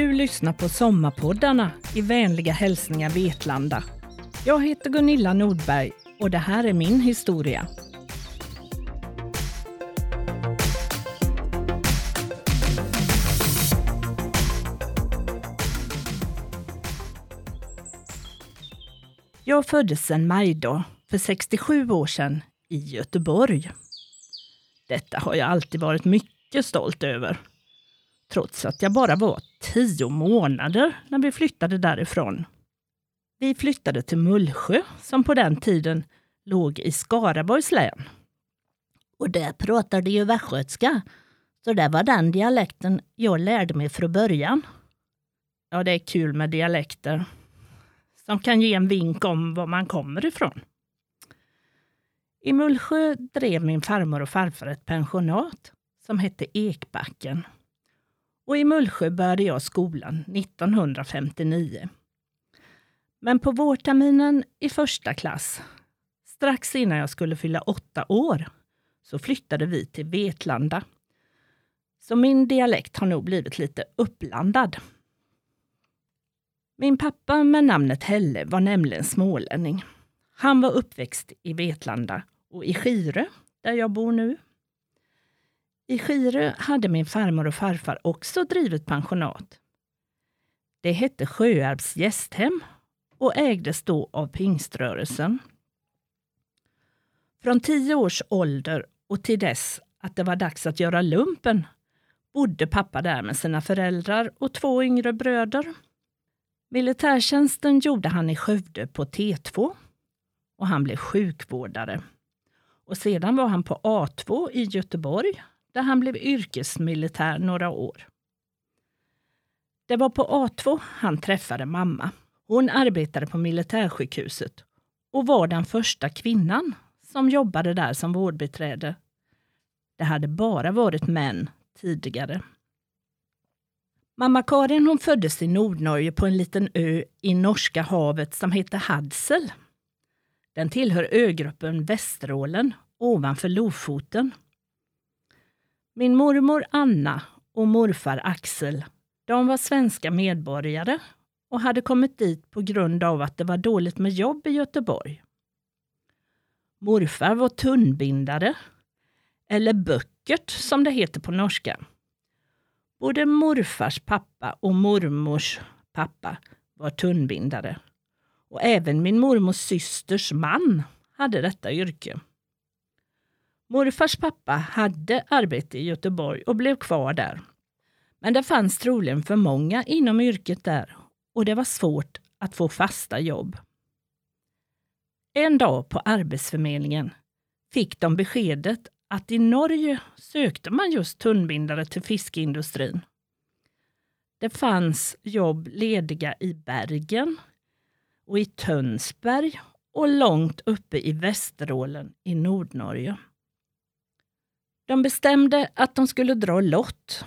Du lyssnar på Sommarpoddarna i vänliga hälsningar Vetlanda. Jag heter Gunilla Nordberg och det här är min historia. Jag föddes en majdag för 67 år sedan i Göteborg. Detta har jag alltid varit mycket stolt över. Trots att jag bara var tio månader när vi flyttade därifrån. Vi flyttade till Mullsjö som på den tiden låg i Skaraborgs län. Och där pratade ju västgötska, så det var den dialekten jag lärde mig från början. Ja, det är kul med dialekter som kan ge en vink om var man kommer ifrån. I Mullsjö drev min farmor och farfar ett pensionat som hette Ekbacken. Och i Mullsjö började jag skolan 1959. Men på vårterminen i första klass, strax innan jag skulle fylla åtta år, så flyttade vi till Vetlanda. Så min dialekt har nog blivit lite uppblandad. Min pappa med namnet Helle var nämligen smålänning. Han var uppväxt i Vetlanda och i Skire, där jag bor nu. I Skirö hade min farmor och farfar också drivit pensionat. Det hette Sjöarps gästhem och ägdes då av pingströrelsen. Från tio års ålder och till dess att det var dags att göra lumpen bodde pappa där med sina föräldrar och två yngre bröder. Militärtjänsten gjorde han i Skövde på T2 och han blev sjukvårdare. Och sedan var han på A2 i Göteborg där han blev yrkesmilitär några år. Det var på A2 han träffade mamma. Hon arbetade på militärsjukhuset och var den första kvinnan som jobbade där som vårdbiträde. Det hade bara varit män tidigare. Mamma Karin hon föddes i Nordnorge på en liten ö i Norska havet som heter Hadsel. Den tillhör ögruppen Västerålen ovanför Lofoten. Min mormor Anna och morfar Axel, de var svenska medborgare och hade kommit dit på grund av att det var dåligt med jobb i Göteborg. Morfar var tunnbindare, eller böckert som det heter på norska. Både morfars pappa och mormors pappa var tunnbindare. Och även min mormors systers man hade detta yrke. Morfars pappa hade arbete i Göteborg och blev kvar där. Men det fanns troligen för många inom yrket där och det var svårt att få fasta jobb. En dag på Arbetsförmedlingen fick de beskedet att i Norge sökte man just tunnbindare till fiskeindustrin. Det fanns jobb lediga i Bergen och i Tönsberg och långt uppe i Västerålen i Nordnorge. De bestämde att de skulle dra lott.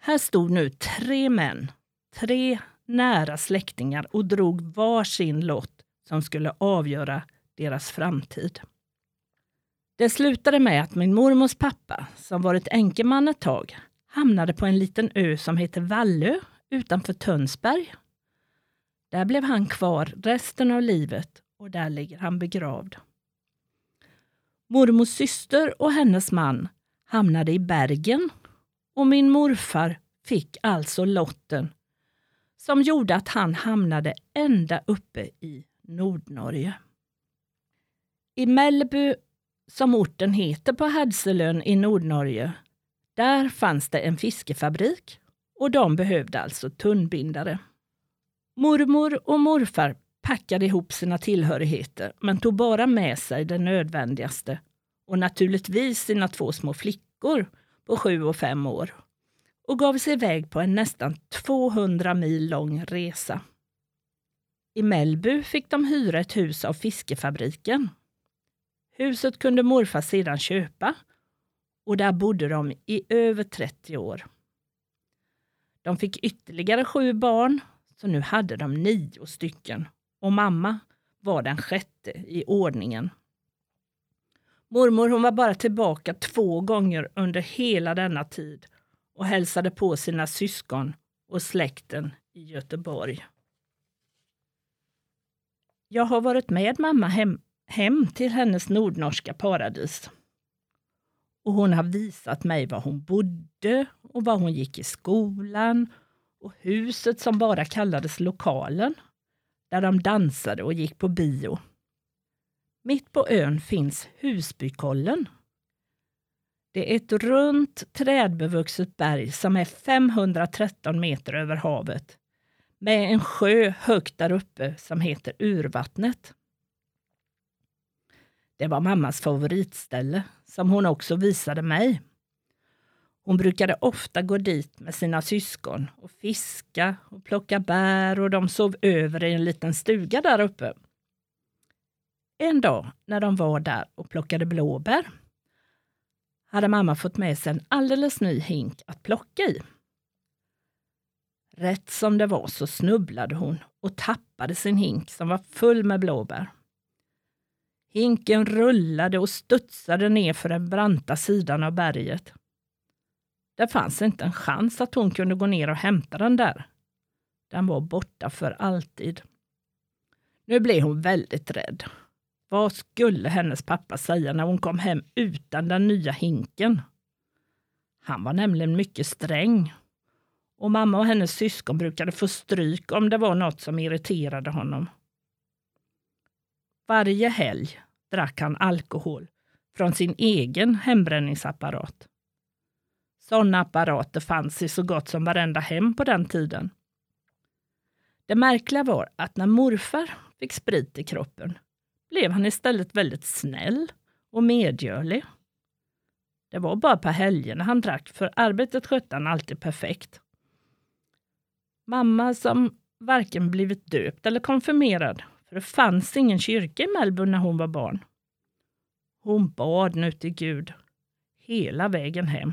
Här stod nu tre män, tre nära släktingar och drog var sin lott som skulle avgöra deras framtid. Det slutade med att min mormors pappa, som varit enkeman ett tag, hamnade på en liten ö som heter Vallö utanför Tönsberg. Där blev han kvar resten av livet och där ligger han begravd. Mormors syster och hennes man hamnade i Bergen och min morfar fick alltså lotten som gjorde att han hamnade ända uppe i Nordnorge. I Mellby, som orten heter på Hadselön i Nordnorge, där fanns det en fiskefabrik och de behövde alltså tunnbindare. Mormor och morfar packade ihop sina tillhörigheter men tog bara med sig det nödvändigaste och naturligtvis sina två små flickor på sju och fem år och gav sig iväg på en nästan 200 mil lång resa. I Mellby fick de hyra ett hus av fiskefabriken. Huset kunde morfar sedan köpa och där bodde de i över 30 år. De fick ytterligare sju barn, så nu hade de nio stycken och mamma var den sjätte i ordningen. Mormor hon var bara tillbaka två gånger under hela denna tid och hälsade på sina syskon och släkten i Göteborg. Jag har varit med mamma hem, hem till hennes nordnorska paradis. Och hon har visat mig var hon bodde och var hon gick i skolan och huset som bara kallades lokalen, där de dansade och gick på bio. Mitt på ön finns Husbykollen. Det är ett runt trädbevuxet berg som är 513 meter över havet med en sjö högt där uppe som heter Urvattnet. Det var mammas favoritställe som hon också visade mig. Hon brukade ofta gå dit med sina syskon och fiska och plocka bär och de sov över i en liten stuga där uppe. En dag när de var där och plockade blåbär hade mamma fått med sig en alldeles ny hink att plocka i. Rätt som det var så snubblade hon och tappade sin hink som var full med blåbär. Hinken rullade och studsade ner för den branta sidan av berget. Det fanns inte en chans att hon kunde gå ner och hämta den där. Den var borta för alltid. Nu blev hon väldigt rädd. Vad skulle hennes pappa säga när hon kom hem utan den nya hinken? Han var nämligen mycket sträng. Och mamma och hennes syskon brukade få stryk om det var något som irriterade honom. Varje helg drack han alkohol från sin egen hembränningsapparat. Sådana apparater fanns i så gott som varenda hem på den tiden. Det märkliga var att när morfar fick sprit i kroppen blev han istället väldigt snäll och medgörlig. Det var bara på helgerna han drack, för arbetet skötte han alltid perfekt. Mamma som varken blivit döpt eller konfirmerad, för det fanns ingen kyrka i Melbourne när hon var barn. Hon bad nu till Gud hela vägen hem.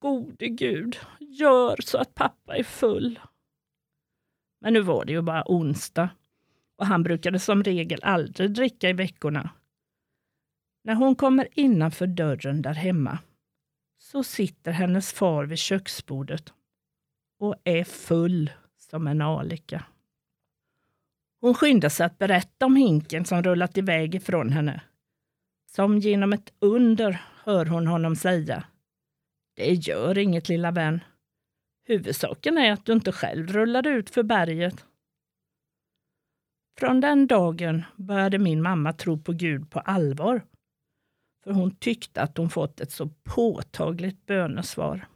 Gode Gud, gör så att pappa är full. Men nu var det ju bara onsdag och han brukade som regel aldrig dricka i veckorna. När hon kommer innanför dörren där hemma så sitter hennes far vid köksbordet och är full som en alika. Hon skyndar sig att berätta om hinken som rullat iväg ifrån henne. Som genom ett under hör hon honom säga. Det gör inget lilla vän. Huvudsaken är att du inte själv rullade ut för berget. Från den dagen började min mamma tro på Gud på allvar. För hon tyckte att hon fått ett så påtagligt bönesvar.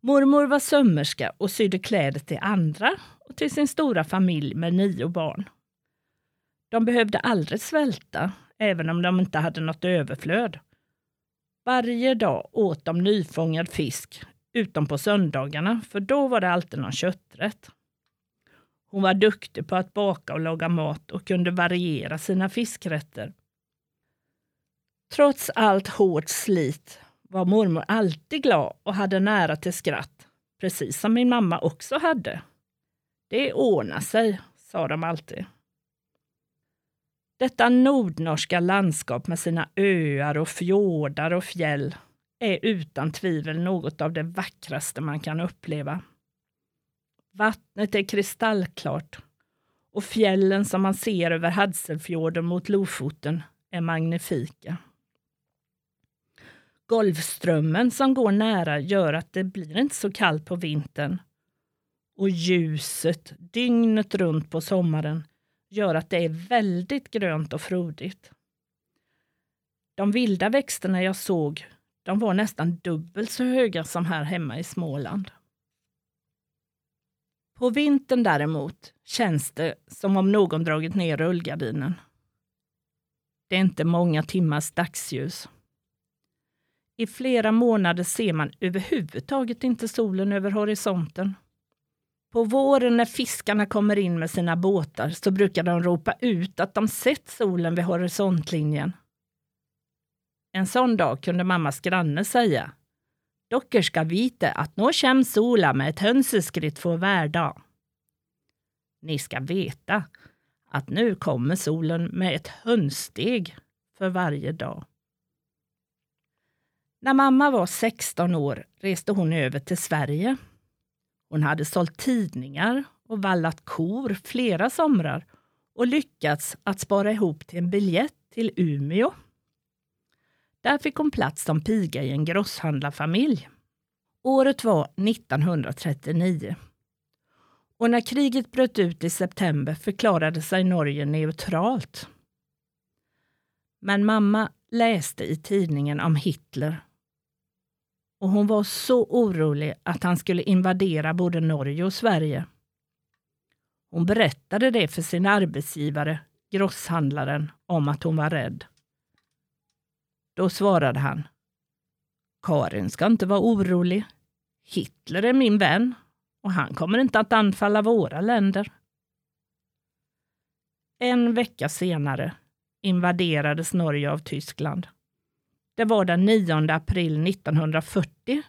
Mormor var sömmerska och sydde kläder till andra och till sin stora familj med nio barn. De behövde aldrig svälta, även om de inte hade något överflöd. Varje dag åt de nyfångad fisk, utom på söndagarna, för då var det alltid någon kötträtt. Hon var duktig på att baka och laga mat och kunde variera sina fiskrätter. Trots allt hårt slit var mormor alltid glad och hade nära till skratt, precis som min mamma också hade. Det ordnar sig, sa de alltid. Detta nordnorska landskap med sina öar och fjordar och fjäll är utan tvivel något av det vackraste man kan uppleva. Vattnet är kristallklart och fjällen som man ser över Hadselfjorden mot Lofoten är magnifika. Golfströmmen som går nära gör att det blir inte så kallt på vintern. Och ljuset dygnet runt på sommaren gör att det är väldigt grönt och frodigt. De vilda växterna jag såg de var nästan dubbelt så höga som här hemma i Småland. På vintern däremot känns det som om någon dragit ner rullgardinen. Det är inte många timmars dagsljus. I flera månader ser man överhuvudtaget inte solen över horisonten. På våren när fiskarna kommer in med sina båtar så brukar de ropa ut att de sett solen vid horisontlinjen. En sån dag kunde mammas granne säga Docker ska vite att nå kommer sola med ett hönseskritt för hver dag. Ni ska veta att nu kommer solen med ett hönssteg för varje dag. När mamma var 16 år reste hon över till Sverige. Hon hade sålt tidningar och vallat kor flera somrar och lyckats att spara ihop till en biljett till Umeå. Där fick hon plats som piga i en grosshandlarfamilj. Året var 1939. Och när kriget bröt ut i september förklarade sig Norge neutralt. Men mamma läste i tidningen om Hitler och hon var så orolig att han skulle invadera både Norge och Sverige. Hon berättade det för sin arbetsgivare, grosshandlaren, om att hon var rädd. Då svarade han. Karin ska inte vara orolig. Hitler är min vän och han kommer inte att anfalla våra länder. En vecka senare invaderades Norge av Tyskland. Det var den 9 april 1940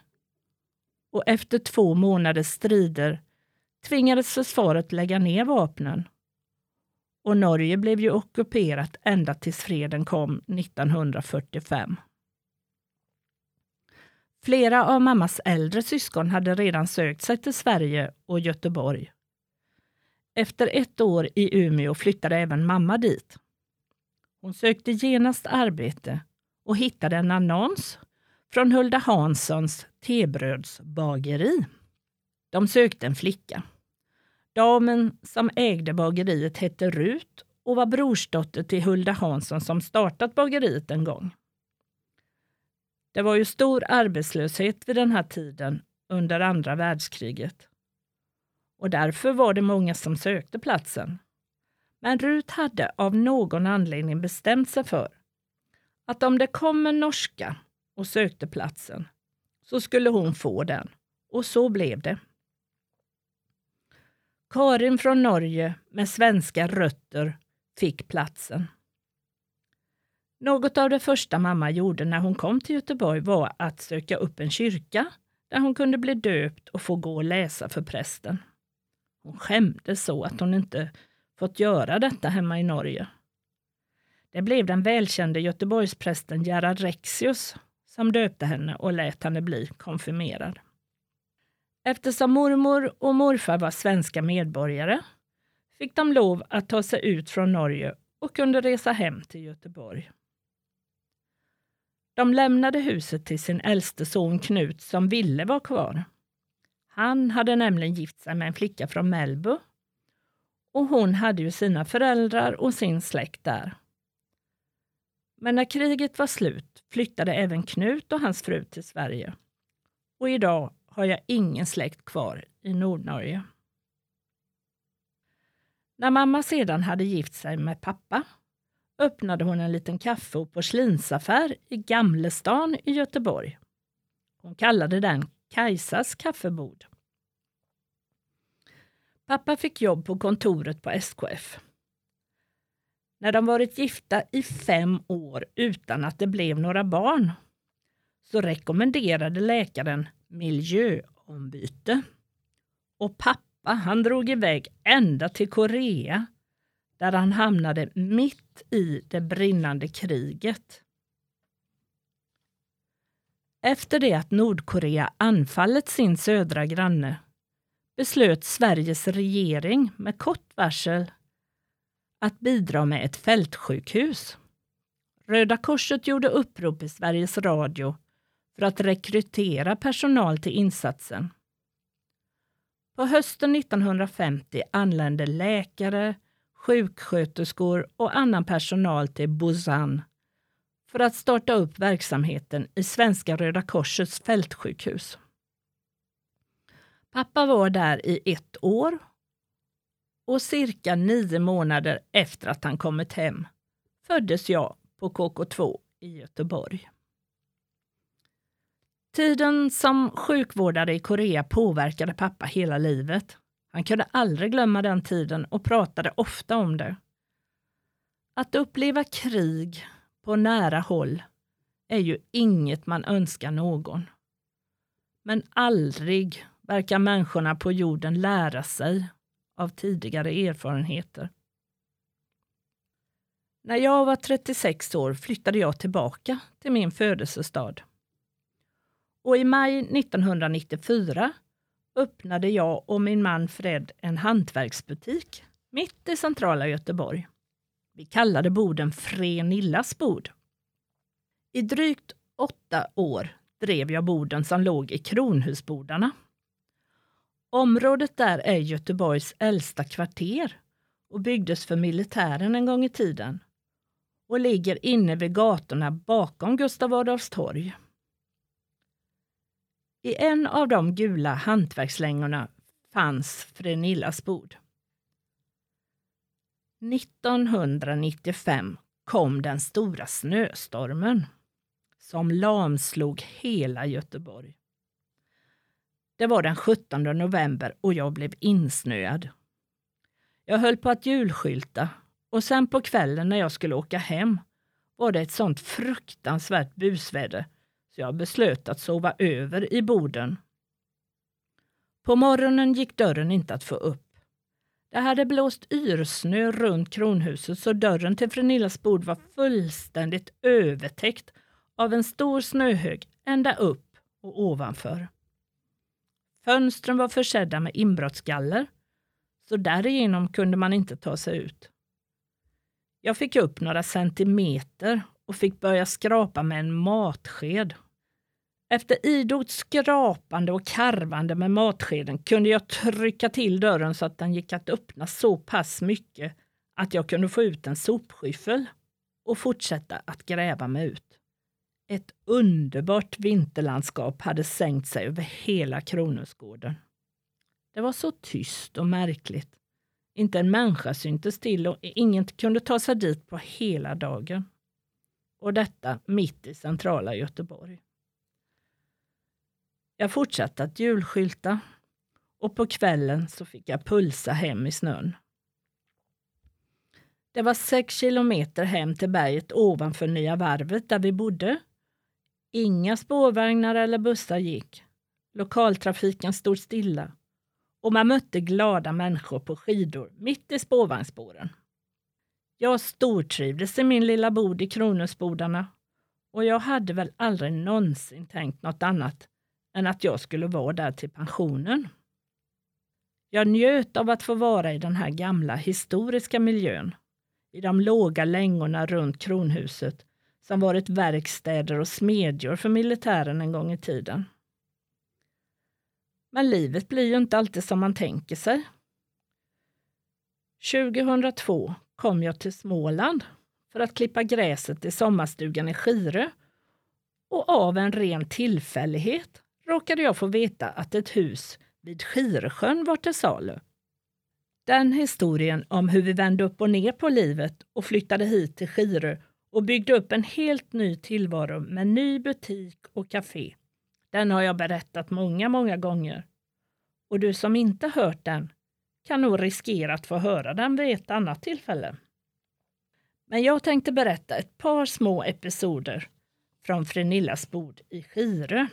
och efter två månaders strider tvingades försvaret lägga ner vapnen. Och Norge blev ju ockuperat ända tills freden kom 1945. Flera av mammas äldre syskon hade redan sökt sig till Sverige och Göteborg. Efter ett år i Umeå flyttade även mamma dit. Hon sökte genast arbete och hittade en annons från Hulda Hanssons tebrödsbageri. De sökte en flicka. Damen som ägde bageriet hette Rut och var brorsdotter till Hulda Hansson som startat bageriet en gång. Det var ju stor arbetslöshet vid den här tiden under andra världskriget. Och därför var det många som sökte platsen. Men Rut hade av någon anledning bestämt sig för att om det kom en norska och sökte platsen så skulle hon få den. Och så blev det. Karin från Norge med svenska rötter fick platsen. Något av det första mamma gjorde när hon kom till Göteborg var att söka upp en kyrka där hon kunde bli döpt och få gå och läsa för prästen. Hon skämdes så att hon inte fått göra detta hemma i Norge. Det blev den välkände Göteborgsprästen Gerhard Rexius som döpte henne och lät henne bli konfirmerad. Eftersom mormor och morfar var svenska medborgare fick de lov att ta sig ut från Norge och kunde resa hem till Göteborg. De lämnade huset till sin äldste son Knut som ville vara kvar. Han hade nämligen gift sig med en flicka från Melbu och hon hade ju sina föräldrar och sin släkt där. Men när kriget var slut flyttade även Knut och hans fru till Sverige. Och idag har jag ingen släkt kvar i Nordnorge. När mamma sedan hade gift sig med pappa öppnade hon en liten kaffe och porslinsaffär i Gamlestan i Göteborg. Hon kallade den Kajsas kaffebod. Pappa fick jobb på kontoret på SKF. När de varit gifta i fem år utan att det blev några barn så rekommenderade läkaren miljöombyte. Och pappa han drog iväg ända till Korea där han hamnade mitt i det brinnande kriget. Efter det att Nordkorea anfallit sin södra granne beslöt Sveriges regering med kort varsel att bidra med ett fältsjukhus. Röda Korset gjorde upprop i Sveriges Radio för att rekrytera personal till insatsen. På hösten 1950 anlände läkare, sjuksköterskor och annan personal till Busan för att starta upp verksamheten i Svenska Röda Korsets fältsjukhus. Pappa var där i ett år och cirka nio månader efter att han kommit hem föddes jag på KK2 i Göteborg. Tiden som sjukvårdare i Korea påverkade pappa hela livet. Han kunde aldrig glömma den tiden och pratade ofta om det. Att uppleva krig på nära håll är ju inget man önskar någon. Men aldrig verkar människorna på jorden lära sig av tidigare erfarenheter. När jag var 36 år flyttade jag tillbaka till min födelsestad. Och i maj 1994 öppnade jag och min man Fred en hantverksbutik mitt i centrala Göteborg. Vi kallade boden Frenillas bod. I drygt åtta år drev jag boden som låg i Kronhusbodarna. Området där är Göteborgs äldsta kvarter och byggdes för militären en gång i tiden och ligger inne vid gatorna bakom Gustav Adolfs torg. I en av de gula hantverkslängorna fanns Frenillas bord. 1995 kom den stora snöstormen som lamslog hela Göteborg. Det var den 17 november och jag blev insnöad. Jag höll på att julskylta och sen på kvällen när jag skulle åka hem var det ett sånt fruktansvärt busväder så jag beslöt att sova över i boden. På morgonen gick dörren inte att få upp. Det hade blåst yrsnö runt kronhuset så dörren till Frenillas bord var fullständigt övertäckt av en stor snöhög ända upp och ovanför. Fönstren var försedda med inbrottsgaller, så därigenom kunde man inte ta sig ut. Jag fick upp några centimeter och fick börja skrapa med en matsked. Efter idogt skrapande och karvande med matskeden kunde jag trycka till dörren så att den gick att öppna så pass mycket att jag kunde få ut en sopskyffel och fortsätta att gräva mig ut. Ett underbart vinterlandskap hade sänkt sig över hela Kronhusgården. Det var så tyst och märkligt. Inte en människa syntes till och ingen kunde ta sig dit på hela dagen. Och detta mitt i centrala Göteborg. Jag fortsatte att julskylta och på kvällen så fick jag pulsa hem i snön. Det var sex kilometer hem till berget ovanför Nya Varvet där vi bodde. Inga spårvagnar eller bussar gick. Lokaltrafiken stod stilla och man mötte glada människor på skidor mitt i spårvagnsspåren. Jag stortrivdes i min lilla bod i Kronhusbodarna och jag hade väl aldrig någonsin tänkt något annat än att jag skulle vara där till pensionen. Jag njöt av att få vara i den här gamla historiska miljön, i de låga längorna runt kronhuset som varit verkstäder och smedjor för militären en gång i tiden. Men livet blir ju inte alltid som man tänker sig. 2002 kom jag till Småland för att klippa gräset i sommarstugan i Skirö och av en ren tillfällighet råkade jag få veta att ett hus vid Skiresjön var till salu. Den historien om hur vi vände upp och ner på livet och flyttade hit till Skirö och byggde upp en helt ny tillvaro med ny butik och café. Den har jag berättat många, många gånger. Och du som inte hört den kan nog riskera att få höra den vid ett annat tillfälle. Men jag tänkte berätta ett par små episoder från Frenillas bord i Skirö.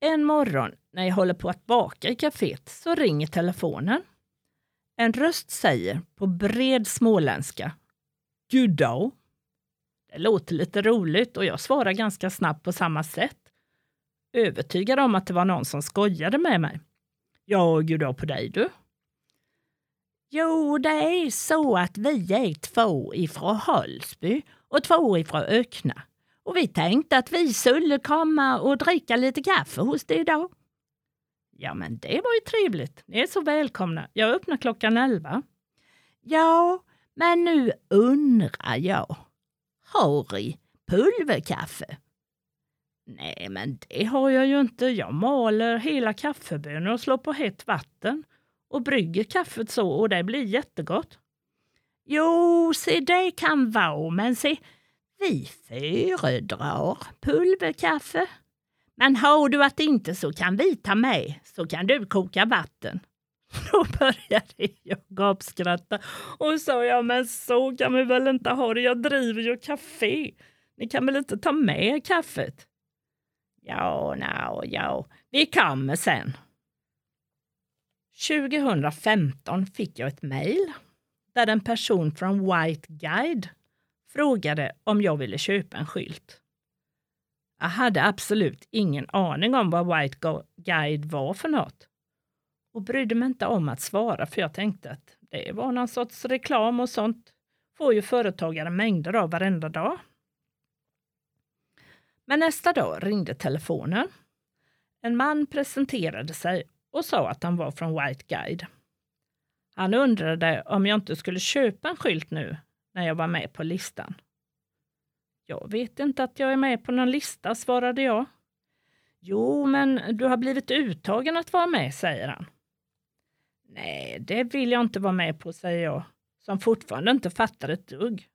En morgon när jag håller på att baka i kaféet så ringer telefonen. En röst säger på bred småländska Goddag. Det låter lite roligt och jag svarar ganska snabbt på samma sätt. Övertygad om att det var någon som skojade med mig. Ja, goddag på dig du. Jo, det är så att vi är två ifrån Hölsby och två ifrån Ökna. Och vi tänkte att vi skulle komma och dricka lite kaffe hos dig idag. Ja, men det var ju trevligt. Ni är så välkomna. Jag öppnar klockan elva. Ja, men nu undrar jag. Har i pulverkaffe? Nej, men det har jag ju inte. Jag maler hela kaffebönor och slår på hett vatten och brygger kaffet så och det blir jättegott. Jo, se det kan vara, men se, vi föredrar pulverkaffe. Men har du att inte så kan vi ta med, så kan du koka vatten. Då började jag gapskratta och sa, ja men så kan vi väl inte ha det, jag driver ju café. Ni kan väl inte ta med kaffet? Ja, no, ja, vi kommer sen. 2015 fick jag ett mejl där en person från White Guide frågade om jag ville köpa en skylt. Jag hade absolut ingen aning om vad White Guide var för något och brydde mig inte om att svara för jag tänkte att det var någon sorts reklam och sånt får ju företagare mängder av varenda dag. Men nästa dag ringde telefonen. En man presenterade sig och sa att han var från White Guide. Han undrade om jag inte skulle köpa en skylt nu när jag var med på listan. Jag vet inte att jag är med på någon lista, svarade jag. Jo, men du har blivit uttagen att vara med, säger han. Nej, det vill jag inte vara med på, säger jag, som fortfarande inte fattar ett dugg.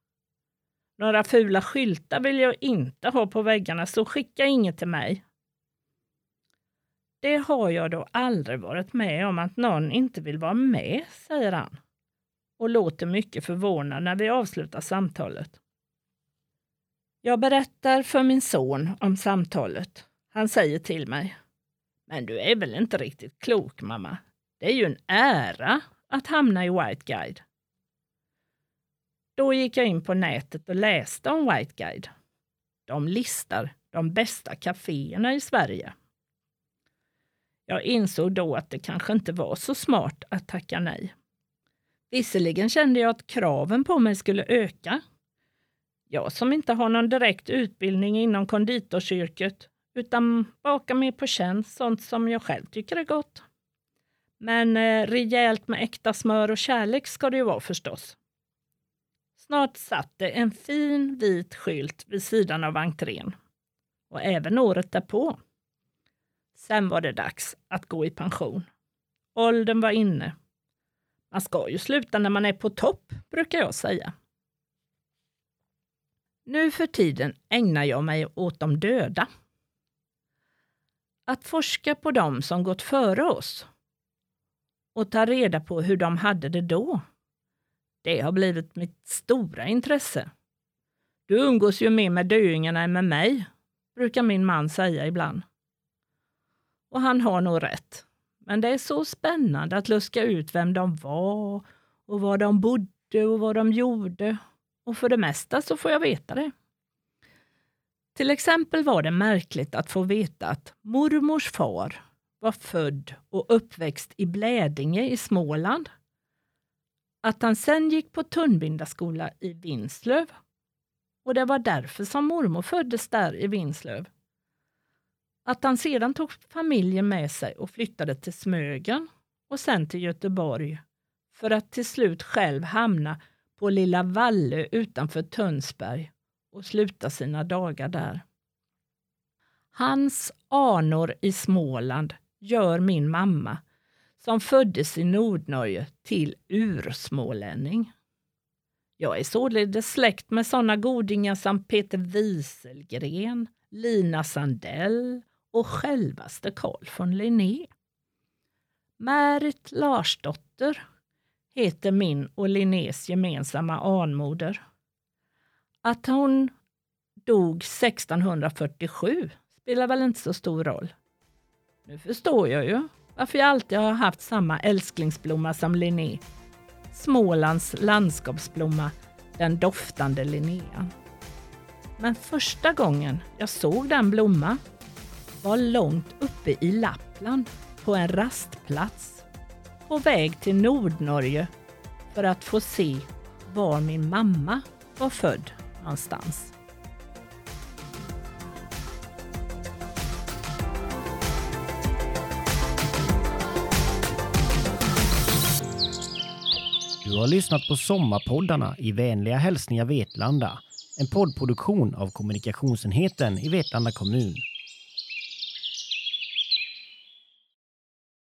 Några fula skyltar vill jag inte ha på väggarna, så skicka inget till mig. Det har jag då aldrig varit med om att någon inte vill vara med, säger han och låter mycket förvånad när vi avslutar samtalet. Jag berättar för min son om samtalet. Han säger till mig. Men du är väl inte riktigt klok mamma? Det är ju en ära att hamna i White Guide. Då gick jag in på nätet och läste om White Guide. De listar de bästa kaféerna i Sverige. Jag insåg då att det kanske inte var så smart att tacka nej. Visserligen kände jag att kraven på mig skulle öka. Jag som inte har någon direkt utbildning inom konditorsyrket utan bakar mer på tjänst, sånt som jag själv tycker är gott. Men eh, rejält med äkta smör och kärlek ska det ju vara förstås. Snart satt det en fin vit skylt vid sidan av entrén. Och även året därpå. Sen var det dags att gå i pension. Åldern var inne. Man ska ju sluta när man är på topp, brukar jag säga. Nu för tiden ägnar jag mig åt de döda. Att forska på dem som gått före oss och ta reda på hur de hade det då. Det har blivit mitt stora intresse. Du umgås ju mer med döingarna än med mig, brukar min man säga ibland. Och han har nog rätt. Men det är så spännande att luska ut vem de var och var de bodde och vad de gjorde. Och för det mesta så får jag veta det. Till exempel var det märkligt att få veta att mormors far var född och uppväxt i Blädinge i Småland. Att han sen gick på Tunnbindaskola i Vinslöv. Och det var därför som mormor föddes där i Vinslöv. Att han sedan tog familjen med sig och flyttade till Smögen och sen till Göteborg för att till slut själv hamna på Lilla Vallö utanför Tönsberg och sluta sina dagar där. Hans anor i Småland gör min mamma, som föddes i Nordnorge, till ursmålänning. Jag är således släkt med sådana godingar som Peter Wieselgren, Lina Sandell och självaste Carl von Linné. Märit Larsdotter heter min och Linnés gemensamma anmoder. Att hon dog 1647 spelar väl inte så stor roll. Nu förstår jag ju varför jag alltid har haft samma älsklingsblomma som Linné. Smålands landskapsblomma, den doftande Linnean. Men första gången jag såg den blomma var långt uppe i Lappland på en rastplats på väg till Nordnorge för att få se var min mamma var född någonstans. Du har lyssnat på Sommarpoddarna i vänliga hälsningar Vetlanda. En poddproduktion av kommunikationsenheten i Vetlanda kommun.